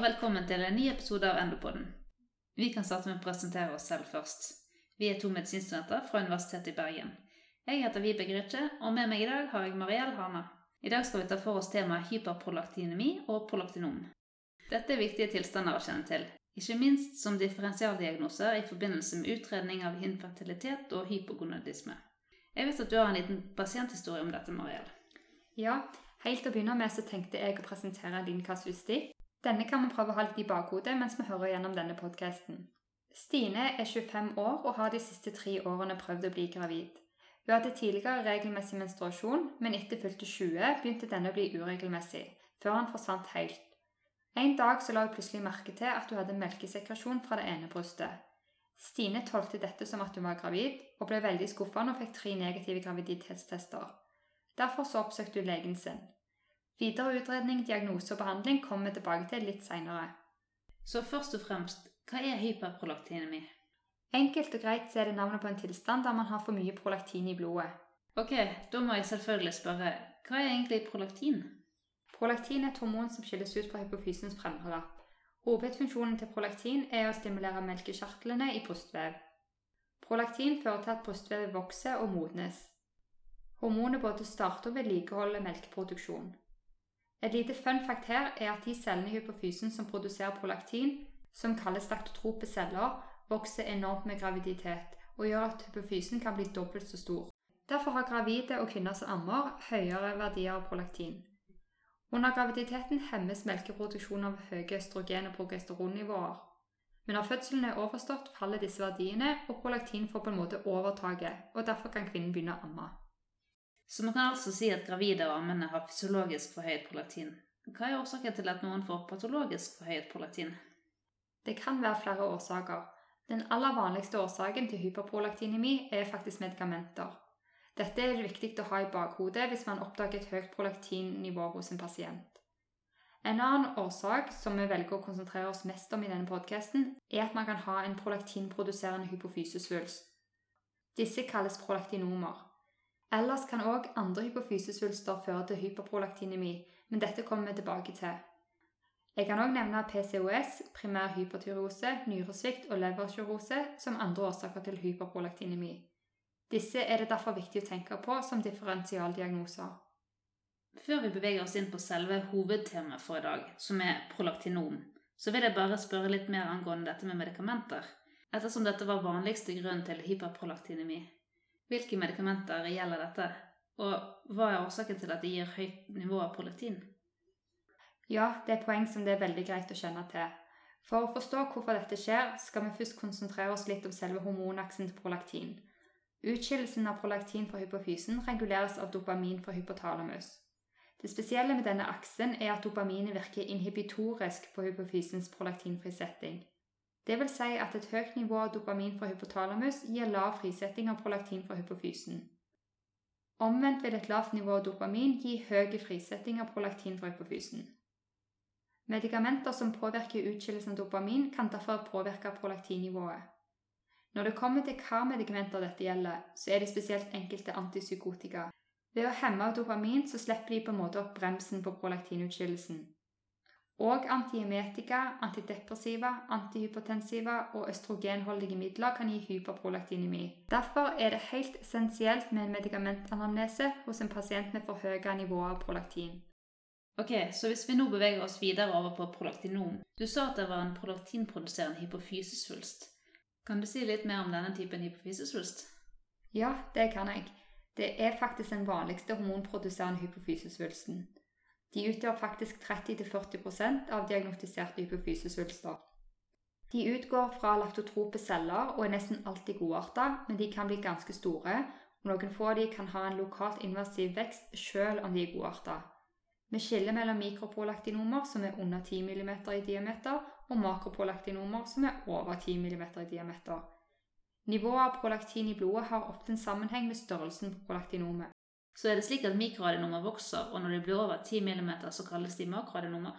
og velkommen til en ny episode av Endopoden. Vi kan starte med å presentere oss selv først. Vi er to medisinstudenter fra Universitetet i Bergen. Jeg heter Vibeke Grytje, og med meg i dag har jeg Mariell Hana. I dag skal vi ta for oss temaet hyperprolaktinemi og prolaktinom. Dette er viktige tilstander å kjenne til, ikke minst som differensialdiagnoser i forbindelse med utredning av infertilitet og hypogonadisme. Jeg vet at du har en liten pasienthistorie om dette, Mariell. Ja, helt å begynne med så tenkte jeg å presentere din kasuistikk. Denne kan vi prøve å ha litt i bakhodet mens vi hører gjennom denne podkasten. Stine er 25 år og har de siste tre årene prøvd å bli gravid. Hun hadde tidligere regelmessig menstruasjon, men etter fylte 20 begynte denne å bli uregelmessig, før han forsvant helt. En dag så la hun plutselig merke til at hun hadde melkesekresjon fra det ene brystet. Stine tolkte dette som at hun var gravid, og ble veldig skuffa når hun fikk tre negative graviditetstester. Derfor så oppsøkte hun legen sin. Videre utredning, diagnose og behandling kommer vi tilbake til litt seinere. Så først og fremst, hva er hyperprolaktinemi? Enkelt og greit så er det navnet på en tilstand der man har for mye prolaktin i blodet. Ok, da må jeg selvfølgelig spørre, hva er egentlig prolaktin? Prolaktin er et hormon som skilles ut fra hypofysens fremre lapp. Hovedfunksjonen til prolaktin er å stimulere melkekjertlene i brystvev. Prolaktin fører til at brystvevet vokser og modnes. Hormonet både starter og vedlikeholder melkeproduksjon. Et lite fun fact her er at de cellene i hypofysen som produserer prolaktin, som kalles laktotrope celler, vokser enormt med graviditet og gjør at hypofysen kan bli dobbelt så stor. Derfor har gravide og kvinner som ammer, høyere verdier av prolaktin. Under graviditeten hemmes melkeproduksjon av høye østrogen- og progesteronnivåer. Men når fødselen er overstått, faller disse verdiene, og prolaktin får på en måte overtaket, og derfor kan kvinnen begynne å amme. Så man kan altså si at gravide og ammende har fysiologisk forhøyet prolaktin. Hva er årsaken til at noen får patologisk forhøyet prolaktin? Det kan være flere årsaker. Den aller vanligste årsaken til hyperprolaktinemi er faktisk medikamenter. Dette er det viktig å ha i bakhodet hvis man oppdager et høyt prolaktinnivå hos en pasient. En annen årsak som vi velger å konsentrere oss mest om i denne podkasten, er at man kan ha en prolaktinproduserende hypofysesvulst. Disse kalles prolaktinomer. Ellers kan òg andre hypofysesvulster føre til hyperprolaktinemi, men dette kommer vi tilbake til. Jeg kan òg nevne PCOS, primær hypertyrose, nyresvikt og leverkirrose som andre årsaker til hyperprolaktinemi. Disse er det derfor viktig å tenke på som differensialdiagnoser. Før vi beveger oss inn på selve hovedtemaet for i dag, som er prolaktinom, så vil jeg bare spørre litt mer angående dette med medikamenter, ettersom dette var vanligste grunn til hyperprolaktinemi. Hvilke medikamenter gjelder dette, og hva er årsaken til at det gir høyt nivå av prolaktin? Ja, det er poeng som det er veldig greit å kjenne til. For å forstå hvorfor dette skjer, skal vi først konsentrere oss litt om selve hormonaksen til prolaktin. Utskillelsen av prolaktin fra hypofysen reguleres av dopamin fra hypotalamus. Det spesielle med denne aksen er at dopaminet virker inhibitorisk på hypofysens prolaktinfrisetting. Det vil si at et høyt nivå av dopamin fra hypotalamus gir lav frisetting av prolaktin fra hypofysen. Omvendt vil et lavt nivå av dopamin gi høy frisetting av prolaktin fra hypofysen. Medikamenter som påvirker utskillelsen av dopamin, kan derfor påvirke prolaktinnivået. Når det kommer til hva medikamenter dette gjelder, så er det spesielt enkelte antipsykotika. Ved å hemme dopamin så slipper de på en måte opp bremsen på prolaktinutskillelsen. Og antiemetika, antidepressiva, antihypotensiva og østrogenholdige midler kan gi hyperprolaktinemi. Derfor er det helt essensielt med en medikamentanamnese hos en pasient med for høye nivåer av prolaktin. Ok, Så hvis vi nå beveger oss videre over på prolaktinom Du sa at det var en prolaktinproduserende hypofysesvulst. Kan du si litt mer om denne typen hypofysesvulst? Ja, det kan jeg. Det er faktisk den vanligste hormonproduserende hypofysesvulsten. De utgjør faktisk 30-40% av diagnostiserte hypofysesvulster. De utgår fra laktotrope celler og er nesten alltid godarta, men de kan bli ganske store, og noen få av de kan ha en lokalt invasiv vekst selv om de er godarta. Vi skiller mellom mikroprolaktinomer som er under 10 mm i diameter, og makroprolaktinomer som er over 10 mm i diameter. Nivået av prolaktin i blodet har ofte en sammenheng med størrelsen på prolaktinomet så er det slik at mikroadenomer vokser, og når de blir over 10 mm, så kalles de makroadenomer?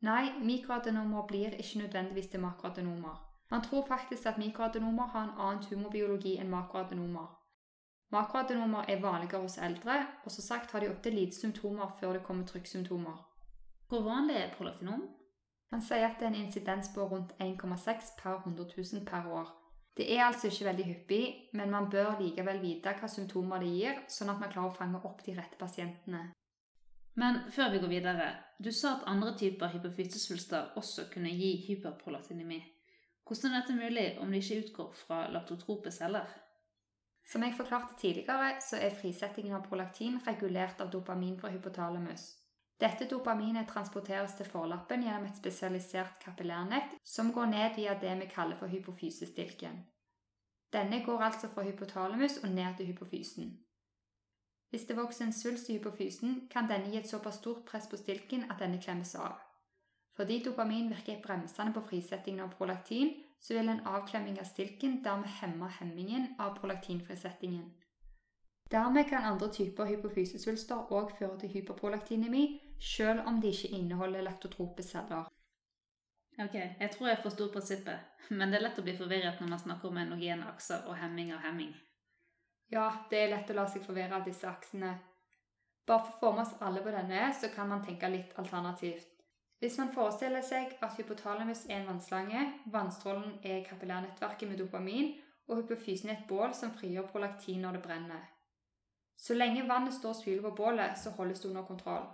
Nei, mikroadenomer blir ikke nødvendigvis til makroadenomer. Man tror faktisk at mikroadenomer har en annen tumorbiologi enn makroadenomer. Makroadenomer er vanligere hos eldre, og som sagt har de ofte lite symptomer før det kommer trykksymptomer. Hvor vanlig er prolaktinom? Man sier at det er en insidens på rundt 1,6 per 100 000 per år. Det er altså ikke veldig hyppig, men man bør likevel vite hva symptomer det gir, sånn at man klarer å fange opp de rette pasientene. Men før vi går videre, du sa at andre typer hypofysesvulster også kunne gi hyperprolatinemi. Hvordan er dette mulig om det ikke utgår fra laktotrope celler? Som jeg forklarte tidligere, så er frisettingen av prolaktin regulert av dopamin fra hypotalamus. Dette dopaminet transporteres til forlappen gjennom et spesialisert kapillærnett som går ned via det vi kaller for hypofysestilken. Denne går altså fra hypotalamus og ned til hypofysen. Hvis det vokser en svulst i hypofysen, kan denne gi et såpass stort press på stilken at denne klemmes av. Fordi dopamin virker bremsende på frisettingen av prolaktin, så vil en avklemming av stilken dermed hemme hemmingen av prolaktinfrisettingen. Dermed kan andre typer hypofysesvulster òg føre til hyperprolaktinemi, selv om de ikke inneholder laktotrope celler. Ok, jeg tror jeg forsto prinsippet, men det er lett å bli forvirret når man snakker om endogene akser og hemming av hemming. Ja, det er lett å la seg forvirre av disse aksene. Bare for å med oss alle på denne, så kan man tenke litt alternativt. Hvis man forestiller seg at hypotalamus er en vannslange, vannstrålen er kapillærnettverket med dopamin, og hypofysen er et bål som frigjør prolaktin når det brenner. Så lenge vannet står og spyler på bålet, så holdes det under kontroll.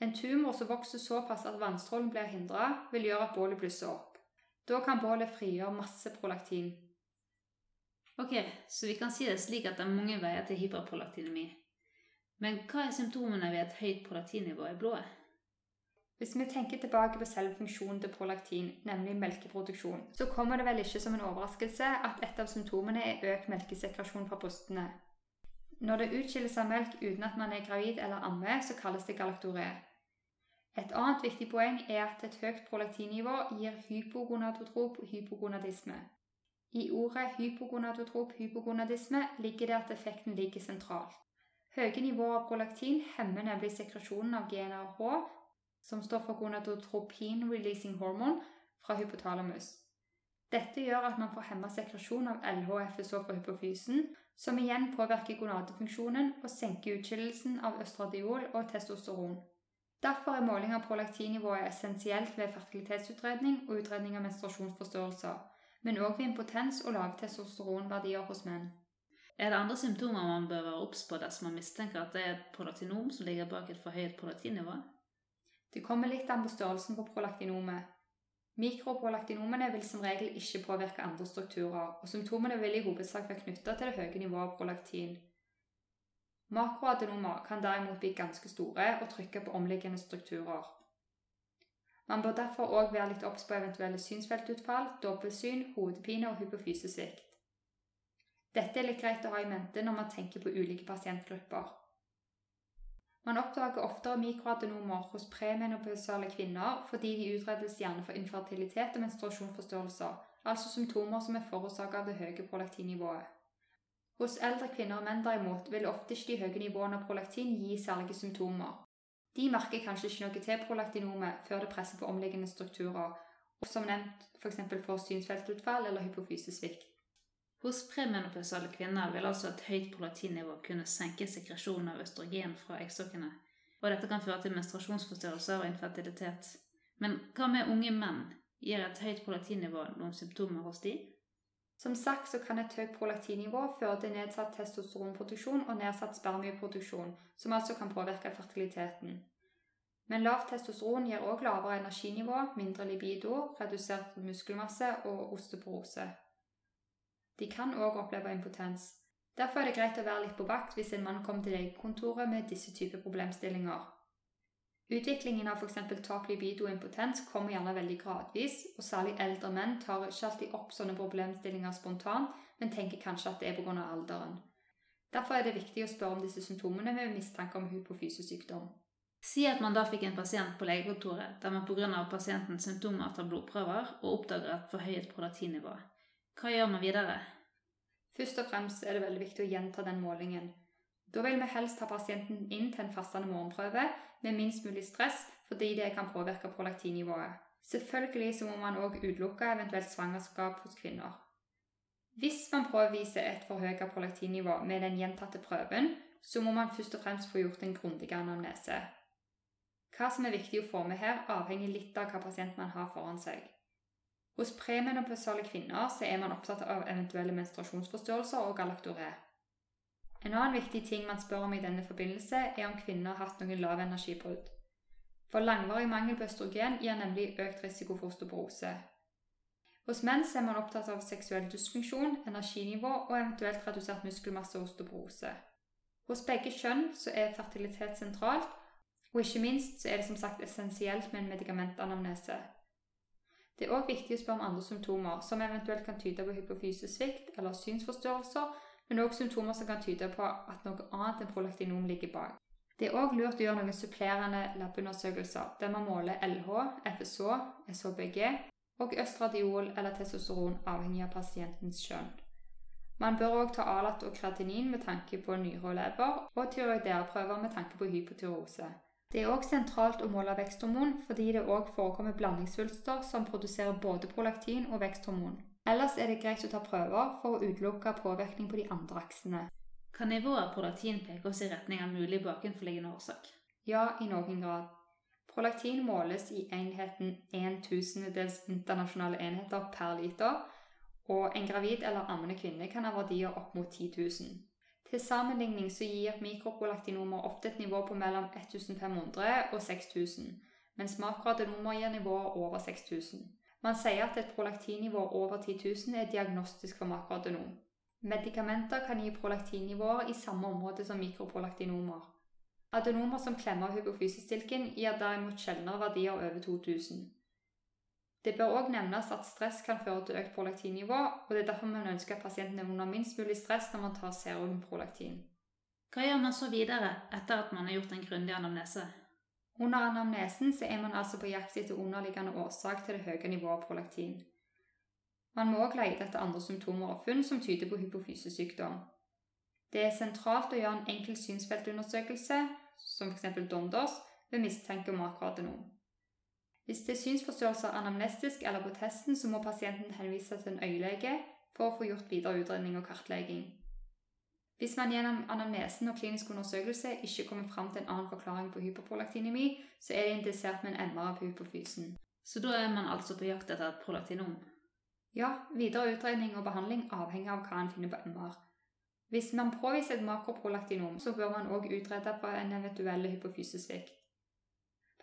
En tumor som vokser såpass at vannstrålen blir hindra, vil gjøre at bålet blusser opp. Da kan bålet frigjøre masse prolaktin. Ok, så vi kan si det slik at det er mange veier til hyperprolaktinemi. Men hva er symptomene ved et høyt prolaktinnivå i blodet? Hvis vi tenker tilbake på selve funksjonen til prolaktin, nemlig melkeproduksjon, så kommer det vel ikke som en overraskelse at et av symptomene er økt melkesekrasjon fra brystene. Når det utskilles av melk uten at man er gravid eller ammer, så kalles det galaktoré. Et annet viktig poeng er at et høyt prolaktinnivå gir hypogonadotrop hypogonadisme. I ordet hypogonadotrop hypogonadisme ligger det at effekten ligger sentralt. Høye nivåer av prolaktin hemmer nemlig sekresjonen av GNRH, som står for gonadotropin releasing hormone, fra hypotalamus. Dette gjør at man får hemma sekresjon av LHFSO fra hypofysen, som igjen påvirker gonadefunksjonen og senker utskillelsen av østradiol og testosteron. Derfor er måling av prolaktinivået essensielt ved fertilitetsutredning og utredning av menstruasjonsforstyrrelser, men òg ved impotens og lave testosteronverdier hos menn. Er det andre symptomer man bør være obs på dersom man mistenker at det er et prolaktinom som ligger bak et forhøyet prolaktinnivå? Det kommer litt an på størrelsen på prolaktinomet, Mikroprolaktinomene vil som regel ikke påvirke andre strukturer, og symptomene vil i hovedsak være knyttet til det høye nivået av prolaktin. Makroadenomer kan derimot bli ganske store og trykke på omliggende strukturer. Man bør derfor òg være litt obs på eventuelle synsfeltutfall, dobbeltsyn, hodepine og hypofysesvikt. Dette er litt greit å ha i mente når man tenker på ulike pasientgrupper. Man oppdager oftere mikroadenomer hos premenopausale kvinner fordi de utredes gjerne for infertilitet og menstruasjonsforstyrrelser, altså symptomer som er forårsaket av det høye prolaktinnivået. Hos eldre kvinner og menn derimot vil ofte ikke de høye nivåene av prolaktin gi særlige symptomer. De merker kanskje ikke noe til prolaktinomet før det presser på omliggende strukturer, og som nevnt f.eks. får synsfeltutfall eller hypofysesvikt. Hos premenopausale kvinner vil altså et høyt prolaktinnivå kunne senke sekresjonen av østrogen fra eggstokkene, og dette kan føre til menstruasjonsforstyrrelser og infertilitet. Men hva med unge menn? Gir et høyt prolaktinnivå noen symptomer hos de? Som sagt så kan et høyt prolaktinnivå føre til nedsatt testosteronproduksjon og nedsatt spermieproduksjon, som altså kan påvirke fertiliteten. Men lavt testosteron gir òg lavere energinivå, mindre libido, redusert muskelmasse og osteoporose. De kan òg oppleve impotens. Derfor er det greit å være litt på vakt hvis en mann kommer til legekontoret med disse typer problemstillinger. Utviklingen av f.eks. tap libido og impotens kommer gjerne veldig gradvis, og særlig eldre menn tar ikke alltid opp sånne problemstillinger spontant, men tenker kanskje at det er pga. alderen. Derfor er det viktig å spørre om disse symptomene ved mistanke om hypofysesykdom. Si at man da fikk en pasient på legekontoret der man pga. pasientens symptomer tar blodprøver og oppdager et forhøyet prolaktinnivå. Hva gjør man videre? Først og fremst er det veldig viktig å gjenta den målingen. Da vil vi helst ha pasienten inn til en fastende morgenprøve med minst mulig stress, fordi det kan påvirke prolaktinnivået. Selvfølgelig så må man òg utelukke eventuelt svangerskap hos kvinner. Hvis man påviser et forhøyet prolaktinnivå med den gjentatte prøven, så må man først og fremst få gjort en grundig anamnese. Hva som er viktig å få med her, avhenger litt av hva pasient man har foran seg. Hos premenopausale kvinner så er man opptatt av eventuelle menstruasjonsforstyrrelser og galaktoré. En annen viktig ting man spør om i denne forbindelse, er om kvinner har hatt noen lav energibrudd. For langvarig mangel på østrogen gir nemlig økt risiko for osteoporose. Hos menn er man opptatt av seksuell dysfunksjon, energinivå og eventuelt redusert muskelmasse og osteoporose. Hos begge kjønn er fertilitet sentralt, og ikke minst er det som sagt essensielt med en medikamentanamnese. Det er òg viktig å spørre om andre symptomer, som eventuelt kan tyde på hypofysesvikt eller synsforstyrrelser, men òg symptomer som kan tyde på at noe annet enn prolaktinom ligger bak. Det er òg lurt å gjøre noen supplerende labundersøkelser, der man måler LH, FSH, SHBG og østradiol eller testosteron avhengig av pasientens kjønn. Man bør òg ta Alat og kreatinin med tanke på nyre og lever, og tyroiderprøver med tanke på hypotyrose. Det er òg sentralt å måle veksthormon, fordi det òg forekommer blandingssvulster som produserer både prolaktin og veksthormon. Ellers er det greit å ta prøver for å utelukke påvirkning på de andre aksene. Kan nivået prolaktin peke oss i retning av mulig bakenforliggende årsak? Ja, i noen grad. Prolaktin måles i enheten 1 tusendedels internasjonale enheter per liter, og en gravid eller ammende kvinne kan ha verdier opp mot 10 000. Til sammenligning så gir mikroprolaktinomer ofte et nivå på mellom 1500 og 6000, mens makroadenomer gir nivåer over 6000. Man sier at et prolaktinnivå over 10 000 er diagnostisk for makroadenom. Medikamenter kan gi prolaktinnivåer i samme område som mikroprolaktinomer. Adenomer som klemmer hypofysestilken, gir derimot sjeldnere verdier over 2000. Det bør òg nevnes at stress kan føre til økt prolaktinnivå, og det er derfor man ønsker at pasienten er under minst mulig stress når man tar serumprolaktin. Hva gjør man så videre etter at man har gjort en grundig anamnese? Under anamnesen så er man altså på jakt etter underliggende årsak til det høye nivået prolaktin. Man må òg lete etter andre symptomer og funn som tyder på hypofysesykdom. Det er sentralt å gjøre en enkel synsfeltundersøkelse, som f.eks. Donders, ved mistanke om makroadenom. Hvis det er synsforstyrrelser anamnestisk eller på testen, så må pasienten henvise til en øyelege for å få gjort videre utredning og kartlegging. Hvis man gjennom anamnesen og klinisk undersøkelse ikke kommer fram til en annen forklaring på hyperprolaktinemi, så er det indisert med en MR på hypofysen. Så da er man altså på jakt etter et prolaktinom? Ja, videre utredning og behandling avhenger av hva en finner på MR. Hvis man påviser et makroprolaktinom, så bør man òg utrede på en eventuell hypofysesvikt.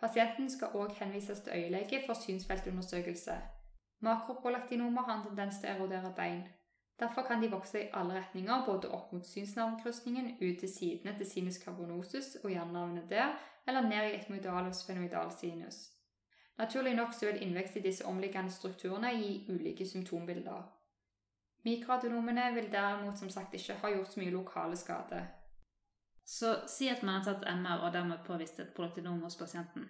Pasienten skal òg henvises til øyelege for synsfeltundersøkelse. Makroprolaktinomer har en tendens til å erodere bein. Derfor kan de vokse i alle retninger, både opp mot synsnavnkrysningen, ut til sidene til sinus carbonosus og hjernenervene der, eller ned i etmoidalus fenoidal sinus. Naturlig nok så vil innvekst i disse omliggende strukturene gi ulike symptombilder. Mikroadenomene vil derimot som sagt ikke ha gjort så mye lokale skader. Så si at man har tatt MR og dermed påvist et prolaktinom hos pasienten.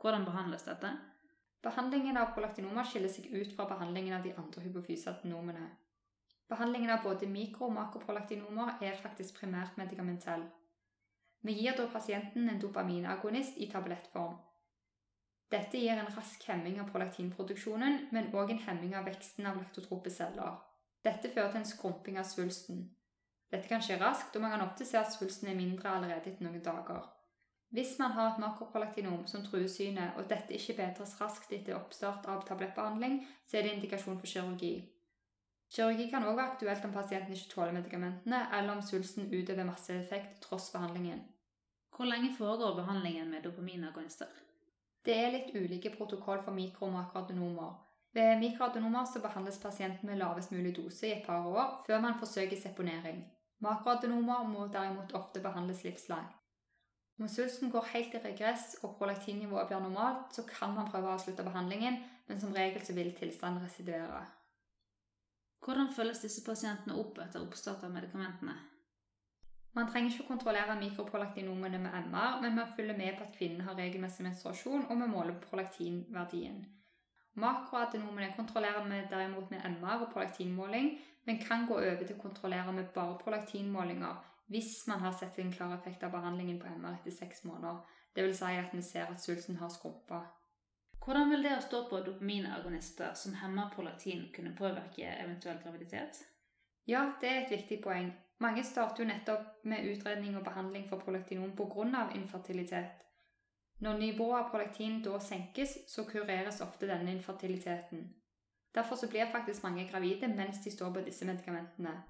Hvordan behandles dette? Behandlingen av prolaktinomer skiller seg ut fra behandlingen av de andre hypofyseadenomene. Behandlingen av både mikro- og makroprolaktinomer er faktisk primært medikamentell. Vi gir da pasienten en dopaminagonist i tablettform. Dette gir en rask hemming av prolaktinproduksjonen, men òg en hemming av veksten av laktotrope celler. Dette fører til en skrumping av svulsten. Dette kan skje raskt, og man kan ofte se at svulsten er mindre allerede etter noen dager. Hvis man har et makroprolaktinom som truer synet, og dette ikke bedres raskt etter oppstart av tablettbehandling, så er det indikasjon for kirurgi. Kirurgi kan òg være aktuelt om pasienten ikke tåler medikamentene, eller om svulsten utøver masseeffekt tross behandlingen. Hvor lenge foregår behandlingen med dopaminagonister? Det er litt ulike protokoll for mikro- og makroadenomer, ved mikroadenomer så behandles pasienten med lavest mulig dose i et par år før man forsøker seponering. Makroadenomer må derimot ofte behandles livslang. Om svulsten går helt i regress og prolaktinnivået blir normalt, så kan man prøve å avslutte behandlingen, men som regel så vil tilstanden residuere. Hvordan følges disse pasientene opp etter oppstart av medikamentene? Man trenger ikke å kontrollere mikroprolaktinomene med MR, men man følger med på at kvinnen har regelmessig menstruasjon, og vi måler prolaktinverdien. Makroadenomene kontrollerer vi derimot med MR og prolaktinmåling, men kan gå over til å kontrollere med bare prolaktinmålinger hvis man har sett en klar effekt av behandlingen på MR etter seks måneder. Dvs. Si at vi ser at svulsten har skrumpa. Hvordan vil det å stå på dopaminagonister som hemmer prolaktin, kunne påvirke eventuell graviditet? Ja, det er et viktig poeng. Mange starter jo nettopp med utredning og behandling for prolaktinom pga. infertilitet. Når nivået av prolaktin da senkes, så kureres ofte denne infertiliteten. Derfor så blir faktisk mange gravide mens de står på disse medikamentene.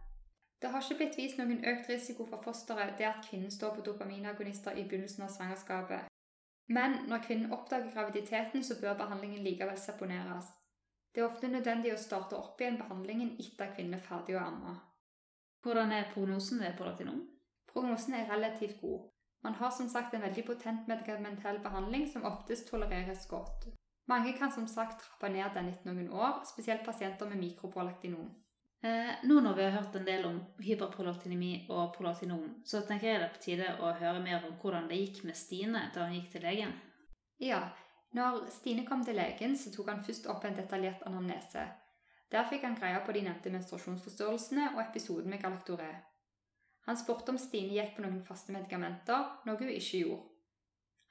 Det har ikke blitt vist noen økt risiko for fosteret det at kvinnen står på dopaminagonister i begynnelsen av svangerskapet. Men når kvinnen oppdager graviditeten, så bør behandlingen likevel seponeres. Det er ofte nødvendig å starte opp igjen behandlingen etter at kvinnen er ferdig å amme. Hvordan er prognosen ved prolaktinom? Prognosen er relativt god. Man har som sagt en veldig potent medikamentell behandling som oftest tolereres godt. Mange kan som sagt trappe ned den etter noen år, spesielt pasienter med mikroprolaktinom. Eh, nå når vi har hørt en del om hyperprolaktinemi og prolaktinom, så tenker jeg det er på tide å høre mer om hvordan det gikk med Stine da hun gikk til legen. Ja, når Stine kom til legen, så tok han først opp en detaljert anamnese. Der fikk han greia på de nevnte menstruasjonsforstyrrelsene og episoden med galaktoré. Han spurte om Stine gikk på noen faste medikamenter, noe hun ikke gjorde.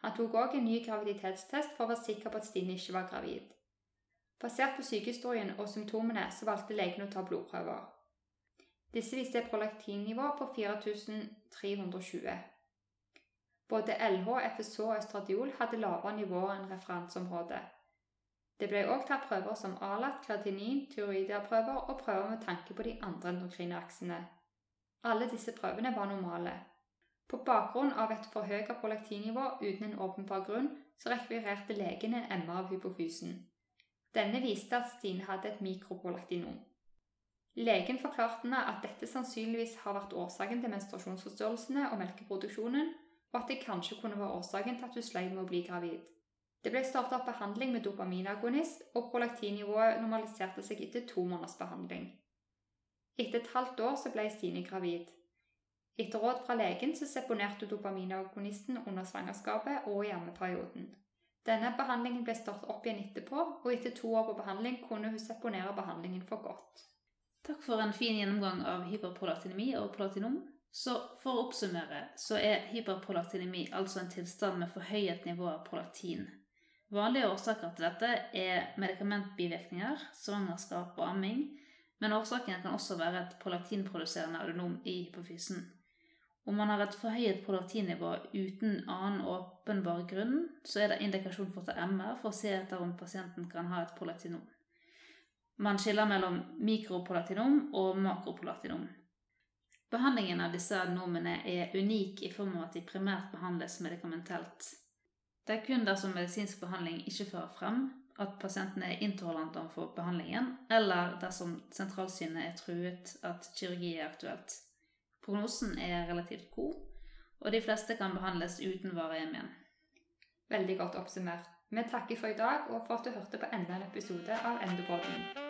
Han tok òg en ny graviditetstest for å være sikker på at Stine ikke var gravid. Basert på sykehistorien og symptomene så valgte legen å ta blodprøver. Disse viste et prolaktinnivå på 4320. Både LH, FSH og østradiol hadde lavere nivåer enn referanseområdet. Det ble òg tatt prøver som ALAT, kreatinin, tyroidiaprøver og prøver med tanke på de andre endokrine aksene. Alle disse prøvene var normale. På bakgrunn av et forhøyet prolaktinnivå uten en åpenbar grunn, så rekvirerte legen en MR av hypofysen. Denne viste at Stine hadde et mikroprolaktinom. Legen forklarte henne at dette sannsynligvis har vært årsaken til menstruasjonsforstyrrelsene og melkeproduksjonen, og at det kanskje kunne være årsaken til at hun sleit med å bli gravid. Det ble startet opp behandling med dopaminagonist, og prolaktinnivået normaliserte seg etter to måneders behandling. Etter et halvt år så ble Stine gravid. Etter råd fra legen så seponerte dopaminagonisten under svangerskapet og i ammeperioden. Denne behandlingen ble startet opp igjen etterpå, og etter to år på behandling kunne hun seponere behandlingen for godt. Takk for en fin gjennomgang av hyperprolaktinemi og prolaktinom. Så for å oppsummere så er hyperprolaktinemi altså en tilstand med forhøyet nivå av prolaktin. Vanlige årsaker til dette er medikamentbivirkninger, svangerskap og amming, men årsaken kan også være et prolaktinproduserende adenom i hypofysen. Om man har et forhøyet prolaktinnivå uten annen åpenbar grunn, så er det indikasjon for å ta MR for å se etter om pasienten kan ha et prolaktinom. Man skiller mellom mikropolatinom og makropolatinom. Behandlingen av disse adenomene er unik i form av at de primært behandles medikamentelt. Det er kun dersom medisinsk behandling ikke fører frem, at pasienten er intolerant overfor behandlingen, eller dersom sentralsynet er truet at kirurgi er aktuelt. Prognosen er relativt god, og de fleste kan behandles uten igjen. Veldig godt oppsummert. Vi takker for i dag og for at du hørte på enda en episode av Endopodden.